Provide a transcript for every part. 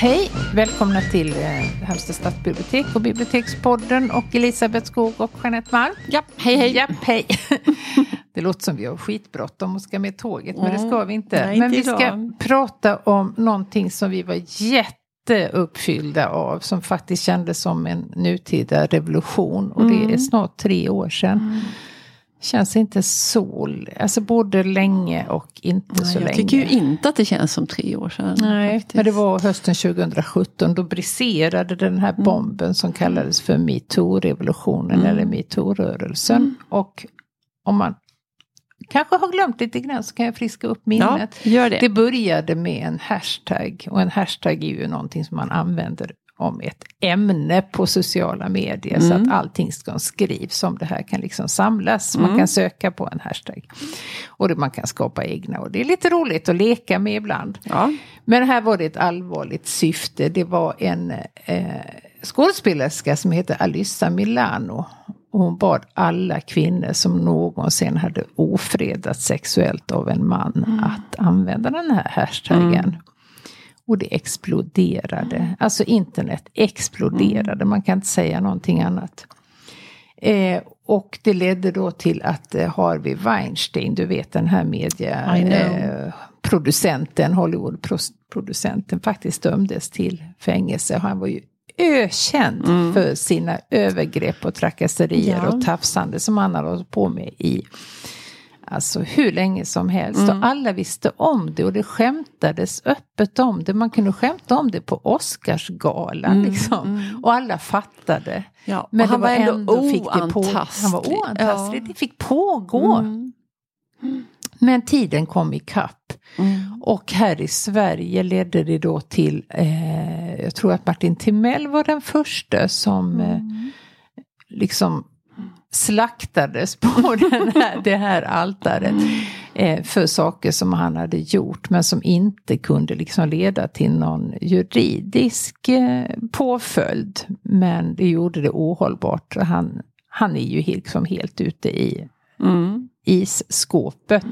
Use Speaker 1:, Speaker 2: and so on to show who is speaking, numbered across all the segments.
Speaker 1: Hej! Välkomna till eh, Halmstad stadsbibliotek och Bibliotekspodden och Elisabeth Skog och Jeanette Malm.
Speaker 2: Ja, hej hej.
Speaker 1: Ja, hej. Det låter som vi har skitbråttom och ska med tåget, men det ska vi inte.
Speaker 2: Nej,
Speaker 1: men
Speaker 2: inte
Speaker 1: vi ska
Speaker 2: idag.
Speaker 1: prata om någonting som vi var jätteuppfyllda av, som faktiskt kändes som en nutida revolution. Och det är snart tre år sedan. Känns inte så, alltså både länge och inte så
Speaker 2: jag
Speaker 1: länge.
Speaker 2: tycker ju inte att det känns som tre år sedan.
Speaker 1: Nej,
Speaker 2: faktiskt.
Speaker 1: men det var hösten 2017. Då briserade den här bomben som kallades för metoo-revolutionen eller metoo-rörelsen. Och om man kanske har glömt lite grann så kan jag friska upp minnet.
Speaker 2: Ja, gör det.
Speaker 1: Det började med en hashtag och en hashtag är ju någonting som man använder om ett ämne på sociala medier så att allting som skrivs om det här kan liksom samlas. Man kan söka på en hashtag. Och man kan skapa egna och det är lite roligt att leka med ibland.
Speaker 2: Ja.
Speaker 1: Men här var det ett allvarligt syfte. Det var en eh, skådespelerska som heter Alyssa Milano. Och hon bad alla kvinnor som någonsin hade ofredats sexuellt av en man att använda den här hashtaggen. Och det exploderade. Alltså internet exploderade. Man kan inte säga någonting annat. Eh, och det ledde då till att eh, Harvey Weinstein, du vet den här
Speaker 2: know.
Speaker 1: eh, producenten, Hollywood-producenten, faktiskt dömdes till fängelse. Han var ju ökänd för sina övergrepp och trakasserier
Speaker 2: Ja.
Speaker 1: och tafsande som han hade hållit på med i Alltså hur länge som helst.
Speaker 2: Mm.
Speaker 1: Och alla visste om det och det skämtades öppet om det. Man kunde skämta om det på Oscarsgalan. liksom. Och alla fattade.
Speaker 2: Mm. Ja,
Speaker 1: Men
Speaker 2: han
Speaker 1: var
Speaker 2: ändå
Speaker 1: på,
Speaker 2: oantastlig.
Speaker 1: Han var oantastlig.
Speaker 2: Ja.
Speaker 1: Det fick pågå.
Speaker 2: Mm.
Speaker 1: Men tiden kom ikapp.
Speaker 2: Mm.
Speaker 1: Och här i Sverige ledde det då till, eh, jag tror att Martin Timell var den första som eh,
Speaker 2: Mm.
Speaker 1: liksom slaktades på den här, det här altaret.
Speaker 2: Mm.
Speaker 1: Eh, för saker som han hade gjort men som inte kunde liksom leda till någon juridisk eh, påföljd. Men det gjorde det ohållbart. Han, han är ju liksom helt ute i
Speaker 2: Mm.
Speaker 1: isskåpet.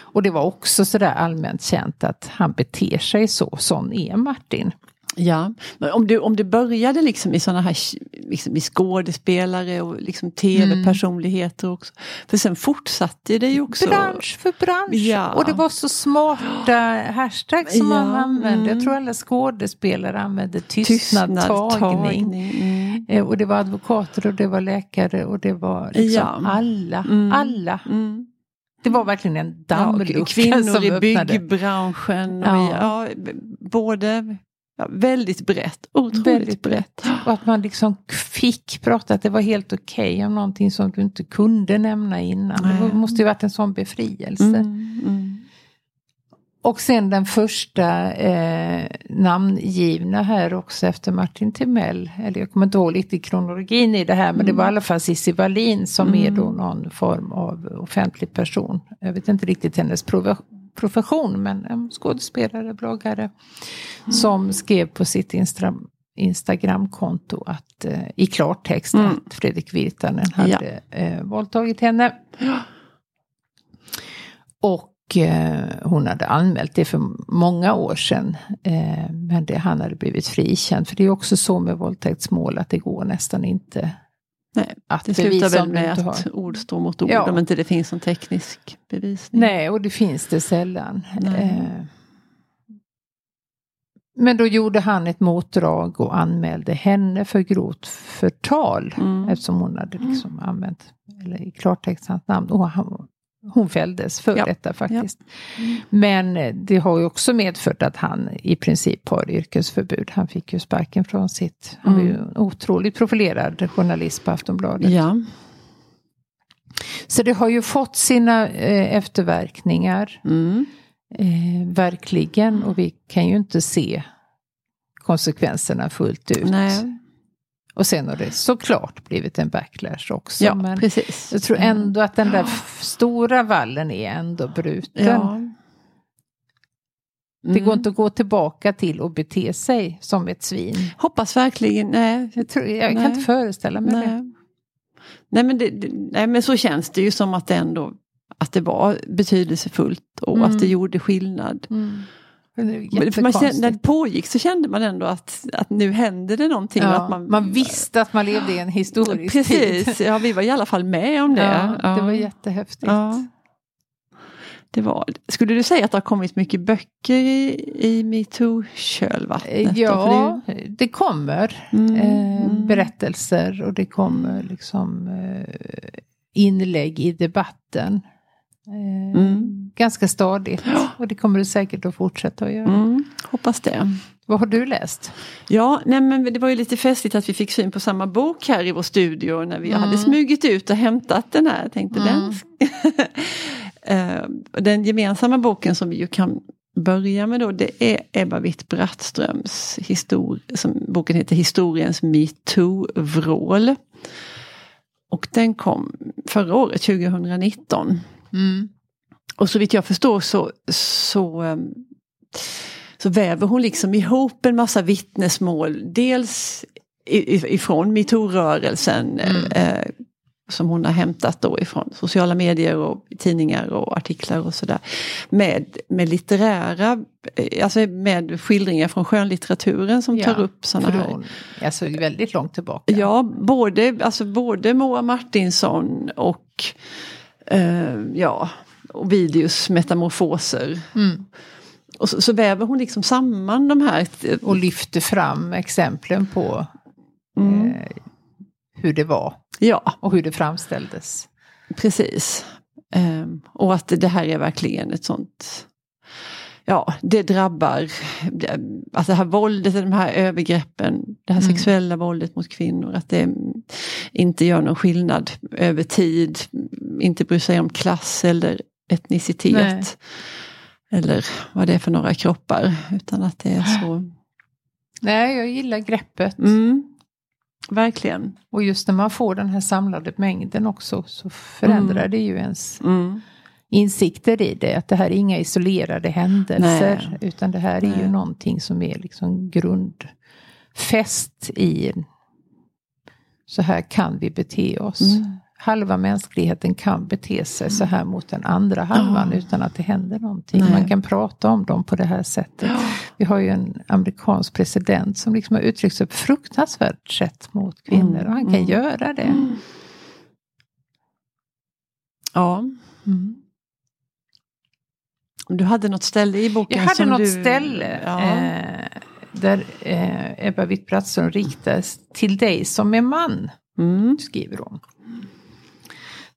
Speaker 1: Och det var också sådär allmänt känt att han beter sig så. Sån är Martin.
Speaker 2: Ja, men om du, om du började liksom i sådana här liksom i skådespelare och liksom tv-personligheter också. För sen fortsatte det ju också.
Speaker 1: Bransch för bransch.
Speaker 2: Ja.
Speaker 1: Och det var så smarta hashtags som
Speaker 2: Ja,
Speaker 1: man använde. Jag
Speaker 2: mm.
Speaker 1: tror alla skådespelare använde tystnad, tagning.
Speaker 2: Mm.
Speaker 1: Eh, Och det var advokater och det var läkare och det var liksom
Speaker 2: Ja.
Speaker 1: alla.
Speaker 2: Mm.
Speaker 1: Alla.
Speaker 2: Mm.
Speaker 1: Det var verkligen en
Speaker 2: Ja,
Speaker 1: dammlucka
Speaker 2: och kvinnor i byggbranschen. Och
Speaker 1: Ja.
Speaker 2: ja, både ja, väldigt brett, otroligt
Speaker 1: Väldigt
Speaker 2: brett.
Speaker 1: Och att man liksom fick prata att det var helt okej om någonting som du inte kunde nämna innan. Det
Speaker 2: Nej.
Speaker 1: måste ju varit en sån befrielse.
Speaker 2: Mm, mm.
Speaker 1: Och sen den första eh, namngivna här också efter Martin Timell. Eller jag kommer inte ihåg lite kronologin i det här men det var i alla fall Cissi Wallin som är då någon form av offentlig person. Jag vet inte riktigt hennes profession men en skådespelare, bloggare. Som skrev på sitt Instra Instagramkonto att eh, i klartext
Speaker 2: Mm.
Speaker 1: att Fredrik Virtanen hade eh, våldtagit henne. Och eh, hon hade anmält det för många år sedan. Eh, men det, han hade blivit frikänd. För det är också så med våldtäktsmål att det går nästan inte
Speaker 2: Nej,
Speaker 1: att
Speaker 2: det slutar väl med att ord står mot ord
Speaker 1: Ja.
Speaker 2: om inte det finns en teknisk bevisning.
Speaker 1: Nej, och det finns det sällan. Eh, men då gjorde han ett motdrag och anmälde henne för grovt förtal.
Speaker 2: Mm.
Speaker 1: Eftersom hon hade liksom använt, eller i klartext hans namn. Och han, hon fälldes för
Speaker 2: Ja.
Speaker 1: detta faktiskt. Men eh, det har ju också medfört att han i princip har yrkesförbud. Han fick ju sparken från sitt, han var ju en otroligt profilerad journalist på Aftonbladet.
Speaker 2: Ja.
Speaker 1: Så det har ju fått sina eh, efterverkningar.
Speaker 2: Mm.
Speaker 1: Eh, verkligen. Och vi kan ju inte se konsekvenserna fullt ut.
Speaker 2: Nej.
Speaker 1: Och sen har det såklart blivit en backlash också.
Speaker 2: Ja,
Speaker 1: men
Speaker 2: precis.
Speaker 1: jag tror ändå att den där stora vallen är ändå bruten.
Speaker 2: Ja.
Speaker 1: Det
Speaker 2: Mm.
Speaker 1: går inte att gå tillbaka till och bete sig som ett svin.
Speaker 2: Hoppas verkligen, nej.
Speaker 1: Jag, tror, jag kan
Speaker 2: Nej.
Speaker 1: inte föreställa mig det.
Speaker 2: Nej. Nej, men det, det, nej men så känns det ju som att det ändå att det var betydelsefullt och
Speaker 1: Mm.
Speaker 2: att det gjorde skillnad.
Speaker 1: Mm.
Speaker 2: Man kände, när det pågick så kände man ändå att, att nu händer det någonting.
Speaker 1: Ja,
Speaker 2: att man,
Speaker 1: man visste att man levde i en historisk
Speaker 2: Precis,
Speaker 1: tid.
Speaker 2: ja vi var i alla fall med om det.
Speaker 1: Ja, det var jättehäftigt.
Speaker 2: Det var, skulle du säga att det har kommit mycket böcker i, i metoo-kölvattnet?
Speaker 1: Ja, det... det kommer
Speaker 2: Mm,
Speaker 1: eh,
Speaker 2: mm.
Speaker 1: berättelser och det kommer liksom eh, inlägg i debatten. Eh,
Speaker 2: Mm.
Speaker 1: Ganska stadigt och det kommer det säkert att fortsätta att göra.
Speaker 2: Mm, hoppas det.
Speaker 1: Vad har du läst?
Speaker 2: Ja, nej men det var ju lite festligt att vi fick syn på samma bok här i vår studio när vi
Speaker 1: Mm.
Speaker 2: hade smugit ut och hämtat den här. Jag tänkte
Speaker 1: Mm.
Speaker 2: den. Eh, den gemensamma boken som vi ju kan börja med då det är Ebba Witt-Brattströms histor- som boken heter Historiens metoo-vrål. Och den kom förra året, 2019.
Speaker 1: Mm.
Speaker 2: Och så vitt jag förstår så, så, ehm, så väver hon liksom ihop en massa vittnesmål. Dels ifrån metoo-rörelsen
Speaker 1: Mm.
Speaker 2: eh, som hon har hämtat då ifrån sociala medier och tidningar och artiklar och sådär. Med, med litterära, eh, alltså med skildringar från skönlitteraturen som
Speaker 1: Ja,
Speaker 2: tar upp sådana här
Speaker 1: alltså väldigt långt tillbaka.
Speaker 2: Ja, både, alltså både Moa Martinsson och eh, ja, Ovidius metamorfoser.
Speaker 1: Mm.
Speaker 2: Och så, så väver hon liksom samman de här.
Speaker 1: Och lyfter fram exemplen på
Speaker 2: Mm.
Speaker 1: eh, hur det var
Speaker 2: Ja,
Speaker 1: och hur det framställdes.
Speaker 2: precis. Eh, och att det här är verkligen ett sånt Ja, det drabbar, alltså det här våldet, de här övergreppen, det här
Speaker 1: Mm.
Speaker 2: sexuella våldet mot kvinnor, att det inte gör någon skillnad över tid, inte bryr sig om klass eller etnicitet.
Speaker 1: Nej.
Speaker 2: Eller vad det är för några kroppar, utan att det är så.
Speaker 1: Nej, jag gillar greppet.
Speaker 2: Mm, verkligen.
Speaker 1: Och just när man får den här samlade mängden också så förändrar
Speaker 2: Mm.
Speaker 1: det ju ens
Speaker 2: Mm.
Speaker 1: Insikter i det. Att det här är inga isolerade händelser.
Speaker 2: Nej.
Speaker 1: Utan det här är ju
Speaker 2: Nej.
Speaker 1: någonting som är liksom grundfäst i så här kan vi bete oss.
Speaker 2: Mm.
Speaker 1: Halva mänskligheten kan bete sig så här mot den andra halvan
Speaker 2: Ja.
Speaker 1: utan att det händer någonting.
Speaker 2: Nej.
Speaker 1: Man kan prata om dem på det här sättet. Vi har ju en amerikansk president som liksom har uttryckt sig på fruktansvärt sätt mot kvinnor
Speaker 2: Mm,
Speaker 1: och han kan
Speaker 2: mm.
Speaker 1: göra det.
Speaker 2: Mm. Ja,
Speaker 1: Mm.
Speaker 2: Du hade något ställe i boken
Speaker 1: Jag hade
Speaker 2: som
Speaker 1: något
Speaker 2: du...
Speaker 1: ställe
Speaker 2: Ja.
Speaker 1: eh, där eh, Ebba Witt-Brattström riktas till dig som är man,
Speaker 2: Mm.
Speaker 1: skriver hon.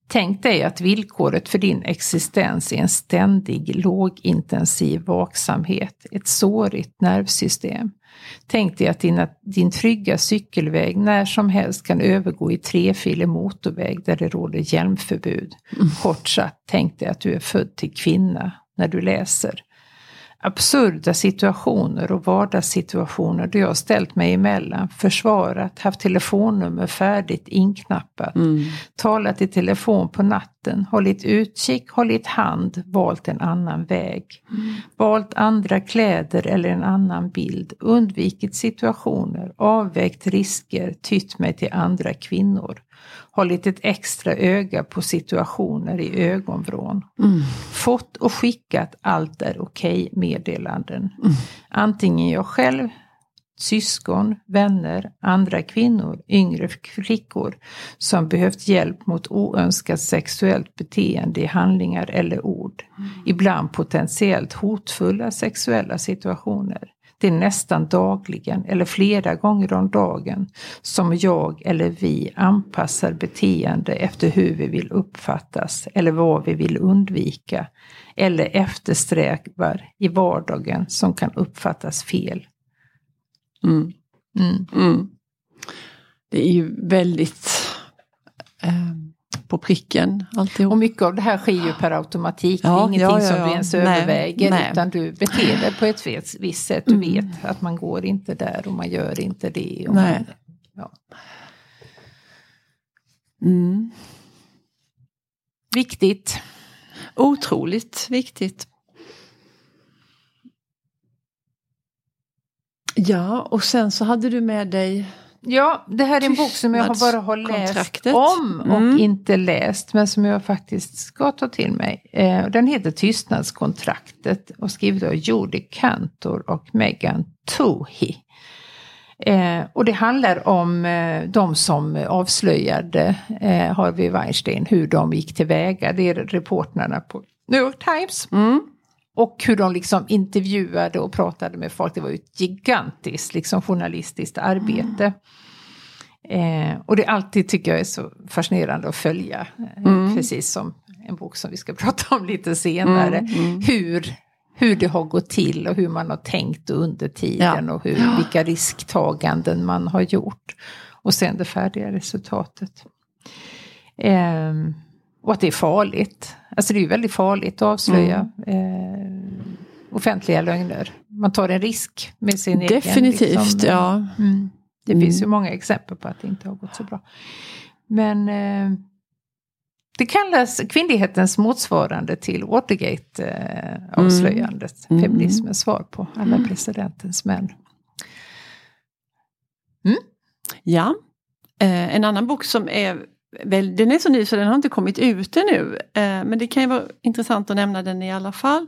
Speaker 1: Tänk dig att villkoret för din existens är en ständig lågintensiv vaksamhet, ett sårigt nervsystem. Tänk dig att dina, din trygga cykelväg när som helst kan övergå i trefilig motorväg där det råder hjälmförbud. Kort sagt, tänk dig att du är född till kvinna när du läser. Absurda situationer och vardagssituationer då jag har ställt mig emellan, försvarat, haft telefonnummer färdigt inknappat,
Speaker 2: Mm.
Speaker 1: talat i telefon på natten, hållit utkik, hållit hand, valt en annan väg. Valt andra kläder eller en annan bild, undvikit situationer, avvägt risker, tytt mig till andra kvinnor. Hållit ett extra öga på situationer i ögonvrån.
Speaker 2: Mm.
Speaker 1: Fått och skickat allt är okej meddelanden. Antingen jag själv, syskon, vänner, andra kvinnor, yngre flickor som behövt hjälp mot oönskat sexuellt beteende i handlingar eller ord. Ibland potentiellt hotfulla sexuella situationer. Det är nästan dagligen eller flera gånger om dagen som jag eller vi anpassar beteende efter hur vi vill uppfattas eller vad vi vill undvika eller eftersträvar i vardagen som kan uppfattas fel.
Speaker 2: Mm.
Speaker 1: Mm.
Speaker 2: Mm. Det är ju väldigt eh, på pricken alltihop.
Speaker 1: Och mycket av det här sker ju per automatik. det
Speaker 2: Ja,
Speaker 1: är ingenting
Speaker 2: ja, ja,
Speaker 1: som du ens
Speaker 2: Nej,
Speaker 1: överväger
Speaker 2: nej.
Speaker 1: utan du beter dig på ett vis- visst sätt. Du
Speaker 2: Mm.
Speaker 1: vet att man går inte där och man gör inte det. Och
Speaker 2: Nej.
Speaker 1: Man.
Speaker 2: Mm.
Speaker 1: Viktigt.
Speaker 2: Otroligt viktigt. Ja, och sen så hade du med dig
Speaker 1: Ja, det här är en bok som jag har bara har läst om och
Speaker 2: Mm.
Speaker 1: inte läst, men som jag faktiskt ska ta till mig. Eh, den heter Tystnadskontraktet och skriven av Jodi Kantor och Megan Toohey. Eh, och det handlar om eh, de som avslöjade Harvey Weinstein, hur de gick tillväga. Det är reportrarna på New York Times.
Speaker 2: Mm.
Speaker 1: Och hur de liksom intervjuade och pratade med folk. Det var ju ett gigantiskt liksom, journalistiskt arbete. Eh, och det är alltid tycker jag är så fascinerande att följa. Eh,
Speaker 2: Mm.
Speaker 1: Precis som en bok som vi ska prata om lite senare.
Speaker 2: Mm, mm.
Speaker 1: Hur, hur det har gått till och hur man har tänkt under tiden.
Speaker 2: Ja.
Speaker 1: Och hur, vilka risktaganden man har gjort. Och sen det färdiga resultatet. Ehm, och att det är farligt. Alltså det är ju väldigt farligt att avslöja eh, offentliga lögner. Man tar en risk med sin egen...
Speaker 2: Definitivt,
Speaker 1: liksom,
Speaker 2: ja.
Speaker 1: Mm. Det
Speaker 2: Mm.
Speaker 1: finns ju många exempel på att det inte har gått så bra. Men eh, det kallas kvinnlighetens motsvarande till Watergate-avslöjandet.
Speaker 2: Mm.
Speaker 1: Feminismens svar på alla presidentens män.
Speaker 2: Ja. Eh, en annan bok som är väl, den är så ny så den har inte kommit ut ännu. Eh, men det kan ju vara intressant att nämna den i alla fall.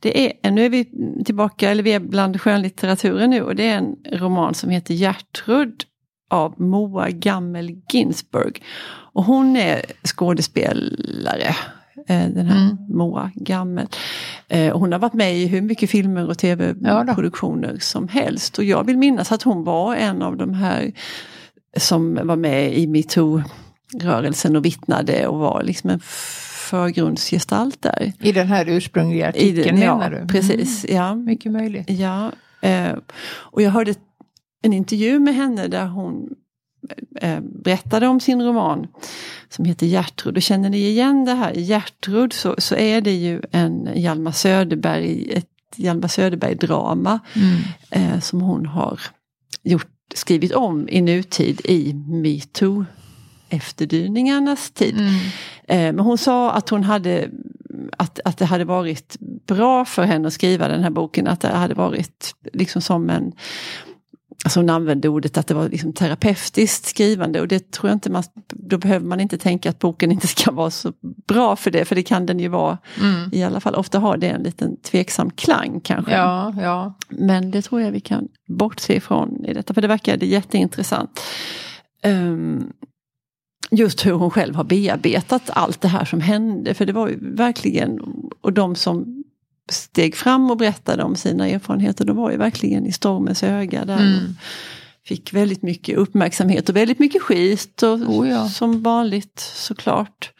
Speaker 2: Det är, nu är vi tillbaka, eller vi är bland skönlitteraturen nu och det är en roman som heter Gertrud av Moa Gammel Ginsburg. Och hon är skådespelare. eh, Den här
Speaker 1: Mm.
Speaker 2: Moa Gammel. Eh, Hon har varit med i hur mycket filmer och
Speaker 1: Ja
Speaker 2: tv-produktioner som helst. Och jag vill minnas att hon var en av de här som var med i metoo-rörelsen och vittnade och var liksom en förgrundsgestalt där.
Speaker 1: I den här ursprungliga artikeln
Speaker 2: den-
Speaker 1: menar
Speaker 2: ja,
Speaker 1: du?
Speaker 2: Precis, ja.
Speaker 1: Mm, mycket möjligt.
Speaker 2: ja. Eh, och jag hörde en intervju med henne där hon eh, berättade om sin roman som heter Gertrud. Och känner ni igen det här? I Gertrud så, så är det ju en Hjalmar Söderberg, ett Hjalmar Söderberg-drama
Speaker 1: Mm.
Speaker 2: eh, som hon har gjort, skrivit om i nutid i metoo efterdyningarnas tid.
Speaker 1: Mm.
Speaker 2: Eh, men hon sa att hon hade att, att det hade varit bra för henne att skriva den här boken, att det hade varit liksom som en Alltså hon använde ordet att det var liksom terapeutiskt skrivande och det tror jag inte man, då behöver man inte tänka att boken inte ska vara så bra för det, för det kan den ju vara
Speaker 1: Mm.
Speaker 2: i alla fall. Ofta har det en liten tveksam klang kanske.
Speaker 1: Ja, ja.
Speaker 2: Men det tror jag vi kan bortse ifrån i detta, för det verkade jätteintressant. Ehm, just hur hon själv har bearbetat allt det här som hände, för det var ju verkligen, och de som steg fram och berättade om sina erfarenheter, de var ju verkligen i stormens öga där.
Speaker 1: Mm.
Speaker 2: Fick väldigt mycket uppmärksamhet och väldigt mycket skit, och,
Speaker 1: Oh ja.
Speaker 2: som vanligt såklart.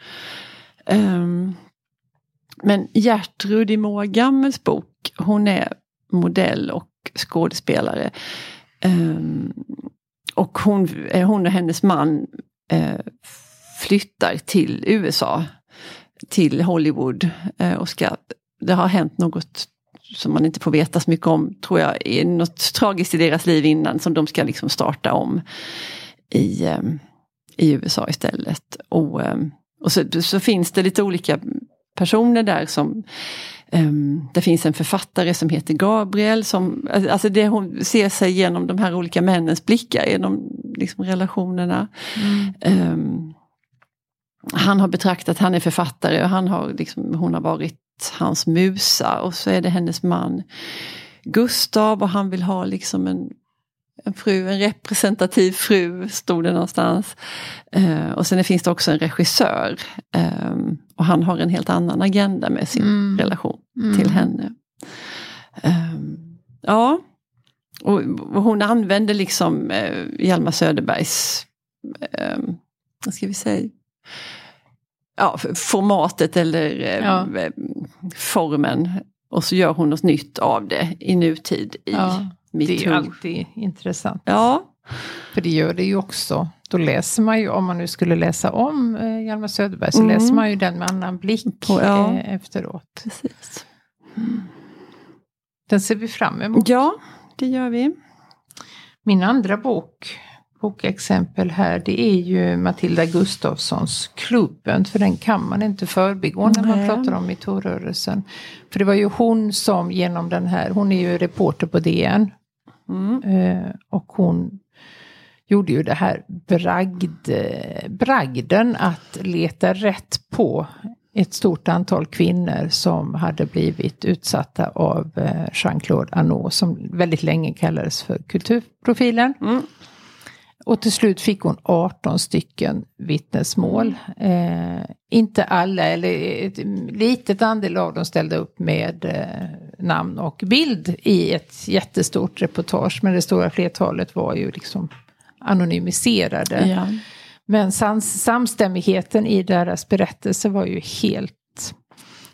Speaker 2: Ehm, men Gertrud i Moa Gammels bok, hon är modell och skådespelare. Ehm, och hon, hon och hennes man eh, flyttar till USA, till Hollywood eh, och ska, det har hänt något som man inte får veta så mycket om, tror jag, är något tragiskt i deras liv innan som de ska liksom starta om i, eh, i USA istället. Och, eh, och så, så finns det lite olika personer där som Um, det finns en författare som heter Gabriel som, alltså det hon ser sig genom de här olika männens blickar, genom liksom relationerna.
Speaker 1: Mm.
Speaker 2: Ehm, han har betraktat, han är författare och han har liksom, hon har varit hans musa och så är det hennes man Gustav och han vill ha liksom en, en fru, en representativ fru, stod det någonstans. Eh, och sen finns det också en regissör ehm, och han har en helt annan agenda med sin
Speaker 1: Mm.
Speaker 2: relation
Speaker 1: Mm.
Speaker 2: till henne. Ehm, ja, och, och hon använde liksom eh, Hjalmar Söderbergs, eh, vad ska vi säga, ja, formatet eller eh,
Speaker 1: Ja.
Speaker 2: eh, formen. Och så gör hon något nytt av det i nutid i
Speaker 1: Ja, det är
Speaker 2: metoo.
Speaker 1: alltid intressant.
Speaker 2: Ja,
Speaker 1: För det gör det ju också. Då läser man ju, om man nu skulle läsa om eh, Hjalmar Söderberg, så
Speaker 2: Mm.
Speaker 1: läser man ju den med annan blick
Speaker 2: På- ja.
Speaker 1: eh, efteråt.
Speaker 2: precis.
Speaker 1: Den ser vi fram emot.
Speaker 2: Ja, det gör vi.
Speaker 1: Min andra bok, bokexempel här, det är ju Matilda Gustafssons Klubben. För den kan man inte förbigå när man
Speaker 2: Nej.
Speaker 1: pratar om metoo-rörelsen. För det var ju hon som genom den här, hon är ju reporter på DN.
Speaker 2: Mm.
Speaker 1: Eh, och hon gjorde ju det här bragd, bragden att leta rätt på ett stort antal kvinnor som hade blivit utsatta av eh, Jean-Claude Arnault som väldigt länge kallades för kulturprofilen. Mm. Och till slut fick hon 18 stycken vittnesmål. Eh, inte alla, eller ett litet andel av dem ställde upp med eh, namn och bild i ett jättestort reportage. Men det stora flertalet var ju liksom anonymiserade. Ja. Men sams samstämmigheten i deras berättelse var ju helt...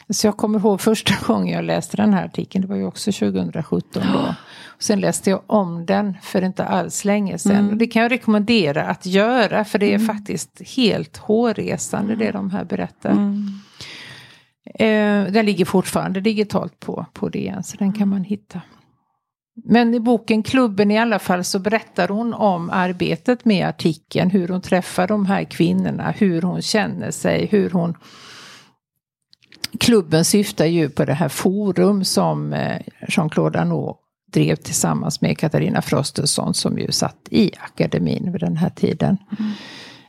Speaker 1: Så jag kommer ihåg första gången jag läste den här artikeln, det var ju också 2017 då. Sen läste jag om den för inte alls länge sedan. Mm. Och det kan jag rekommendera att göra för det är mm. faktiskt helt hårresande det de här berättar. Mm. Eh, den ligger fortfarande digitalt på, på DN så den kan man hitta. Men i boken Klubben i alla fall så berättar hon om arbetet med artikeln, hur hon träffar de här kvinnorna, hur hon känner sig, hur hon Klubben syftar ju på det här forum som eh, Jean-Claude Arnault drev tillsammans med Katarina Frostenson som ju satt i akademin vid den här tiden. Mm.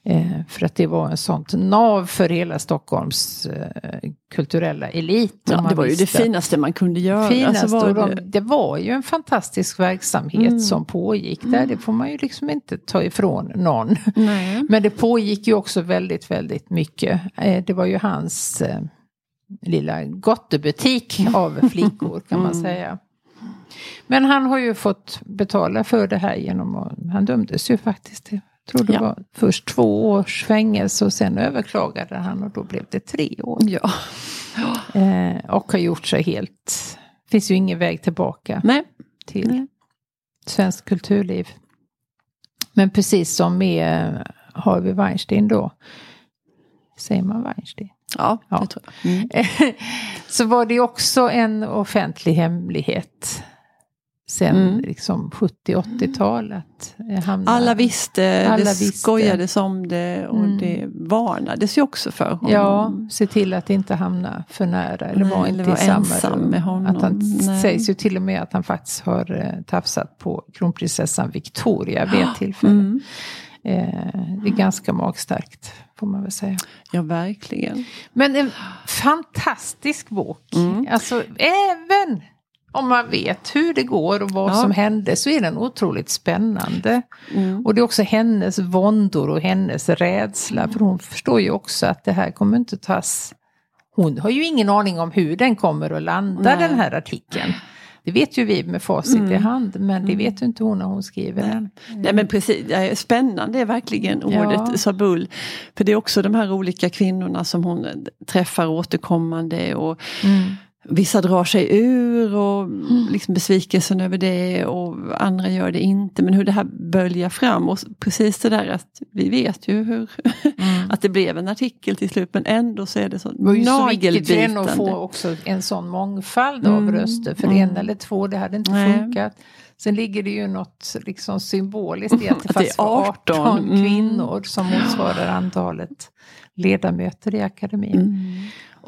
Speaker 1: Eh, för att det var en sånt nav för hela Stockholms eh, kulturella elit.
Speaker 2: Ja, det var ju det finaste man kunde göra. Finaste,
Speaker 1: alltså var det... De, det... var ju en fantastisk verksamhet mm. som pågick där. Mm. Det får man ju liksom inte ta ifrån någon. Nej. Men det pågick ju också väldigt, väldigt mycket. Eh, det var ju hans lilla gottebutik av flickor kan man mm. säga. Men han har ju fått betala för det här genom att, han dömdes ju faktiskt till tror det ja. var först två års fängelse och sen överklagade han och då blev det tre år.
Speaker 2: Ja.
Speaker 1: Eh, och har gjort sig helt, det finns ju ingen väg tillbaka
Speaker 2: Nej.
Speaker 1: till Nej. svenskt kulturliv. Men precis som med Harvey Weinstein då, säger man Weinstein?
Speaker 2: Ja, ja. det tror jag. Mm.
Speaker 1: så var det också en offentlig hemlighet sen mm. liksom 70-80-talet.
Speaker 2: Eh, alla visste, alla det visste. skojades om det och mm. det varnades ju också för honom.
Speaker 1: Ja, se till att inte hamna för nära eller vara inte
Speaker 2: var
Speaker 1: i samma
Speaker 2: ensam rum. med honom.
Speaker 1: Att han Nej. sägs ju till och med att han faktiskt har eh, tafsat på kronprinsessan Victoria vid ett tillfälle. Mm. Eh, det är ganska magstarkt får man väl säga.
Speaker 2: Ja, verkligen.
Speaker 1: Men en fantastisk bok. Mm. Alltså även om man vet hur det går och vad ja. som hände så är den otroligt spännande. Mm. Och det är också hennes våndor och hennes rädsla. För hon förstår ju också att det här kommer inte tas... Hon har ju ingen aning om hur den kommer att landa Nej. den här artikeln. Det vet ju vi med facit mm. i hand men det mm. vet ju inte hon när hon skriver
Speaker 2: Nej. den. Nej men precis, spännande är verkligen ordet ja. Sabul. För det är också de här olika kvinnorna som hon träffar återkommande. och mm Vissa drar sig ur och mm. liksom besvikelsen över det och andra gör det inte. Men hur det här böljar fram och precis det där att vi vet ju hur mm. att det blev en artikel till slut men ändå så är det så nagelbitande. Det
Speaker 1: att få också en sån mångfald av mm. röster för mm. en eller två det hade inte Nej. funkat. Sen ligger det ju något liksom symboliskt i att det, att det är 18, 18 mm. kvinnor som motsvarar antalet ledamöter i akademin.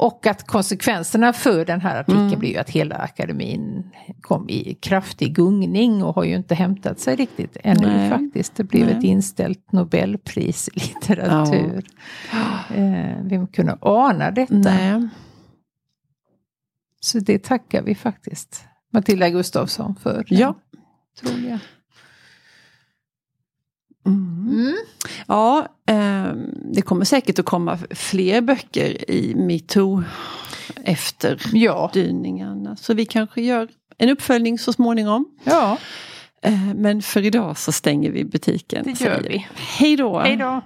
Speaker 1: Och att konsekvenserna för den här artikeln mm. blir ju att hela akademin kom i kraftig gungning och har ju inte hämtat sig riktigt ännu Nej. faktiskt. Det blev Nej. ett inställt Nobelpris i litteratur. Ja. Eh, vem kunde ana detta? Nej. Så det tackar vi faktiskt Matilda Gustafsson för.
Speaker 2: Ja. Tror jag. Mm. Mm. Ja, eh, det kommer säkert att komma fler böcker i metoo efter ja. dyningarna. Så vi kanske gör en uppföljning så småningom.
Speaker 1: Ja.
Speaker 2: Eh, men för idag så stänger vi butiken.
Speaker 1: Det gör vi.
Speaker 2: Hej då!
Speaker 1: Hej då!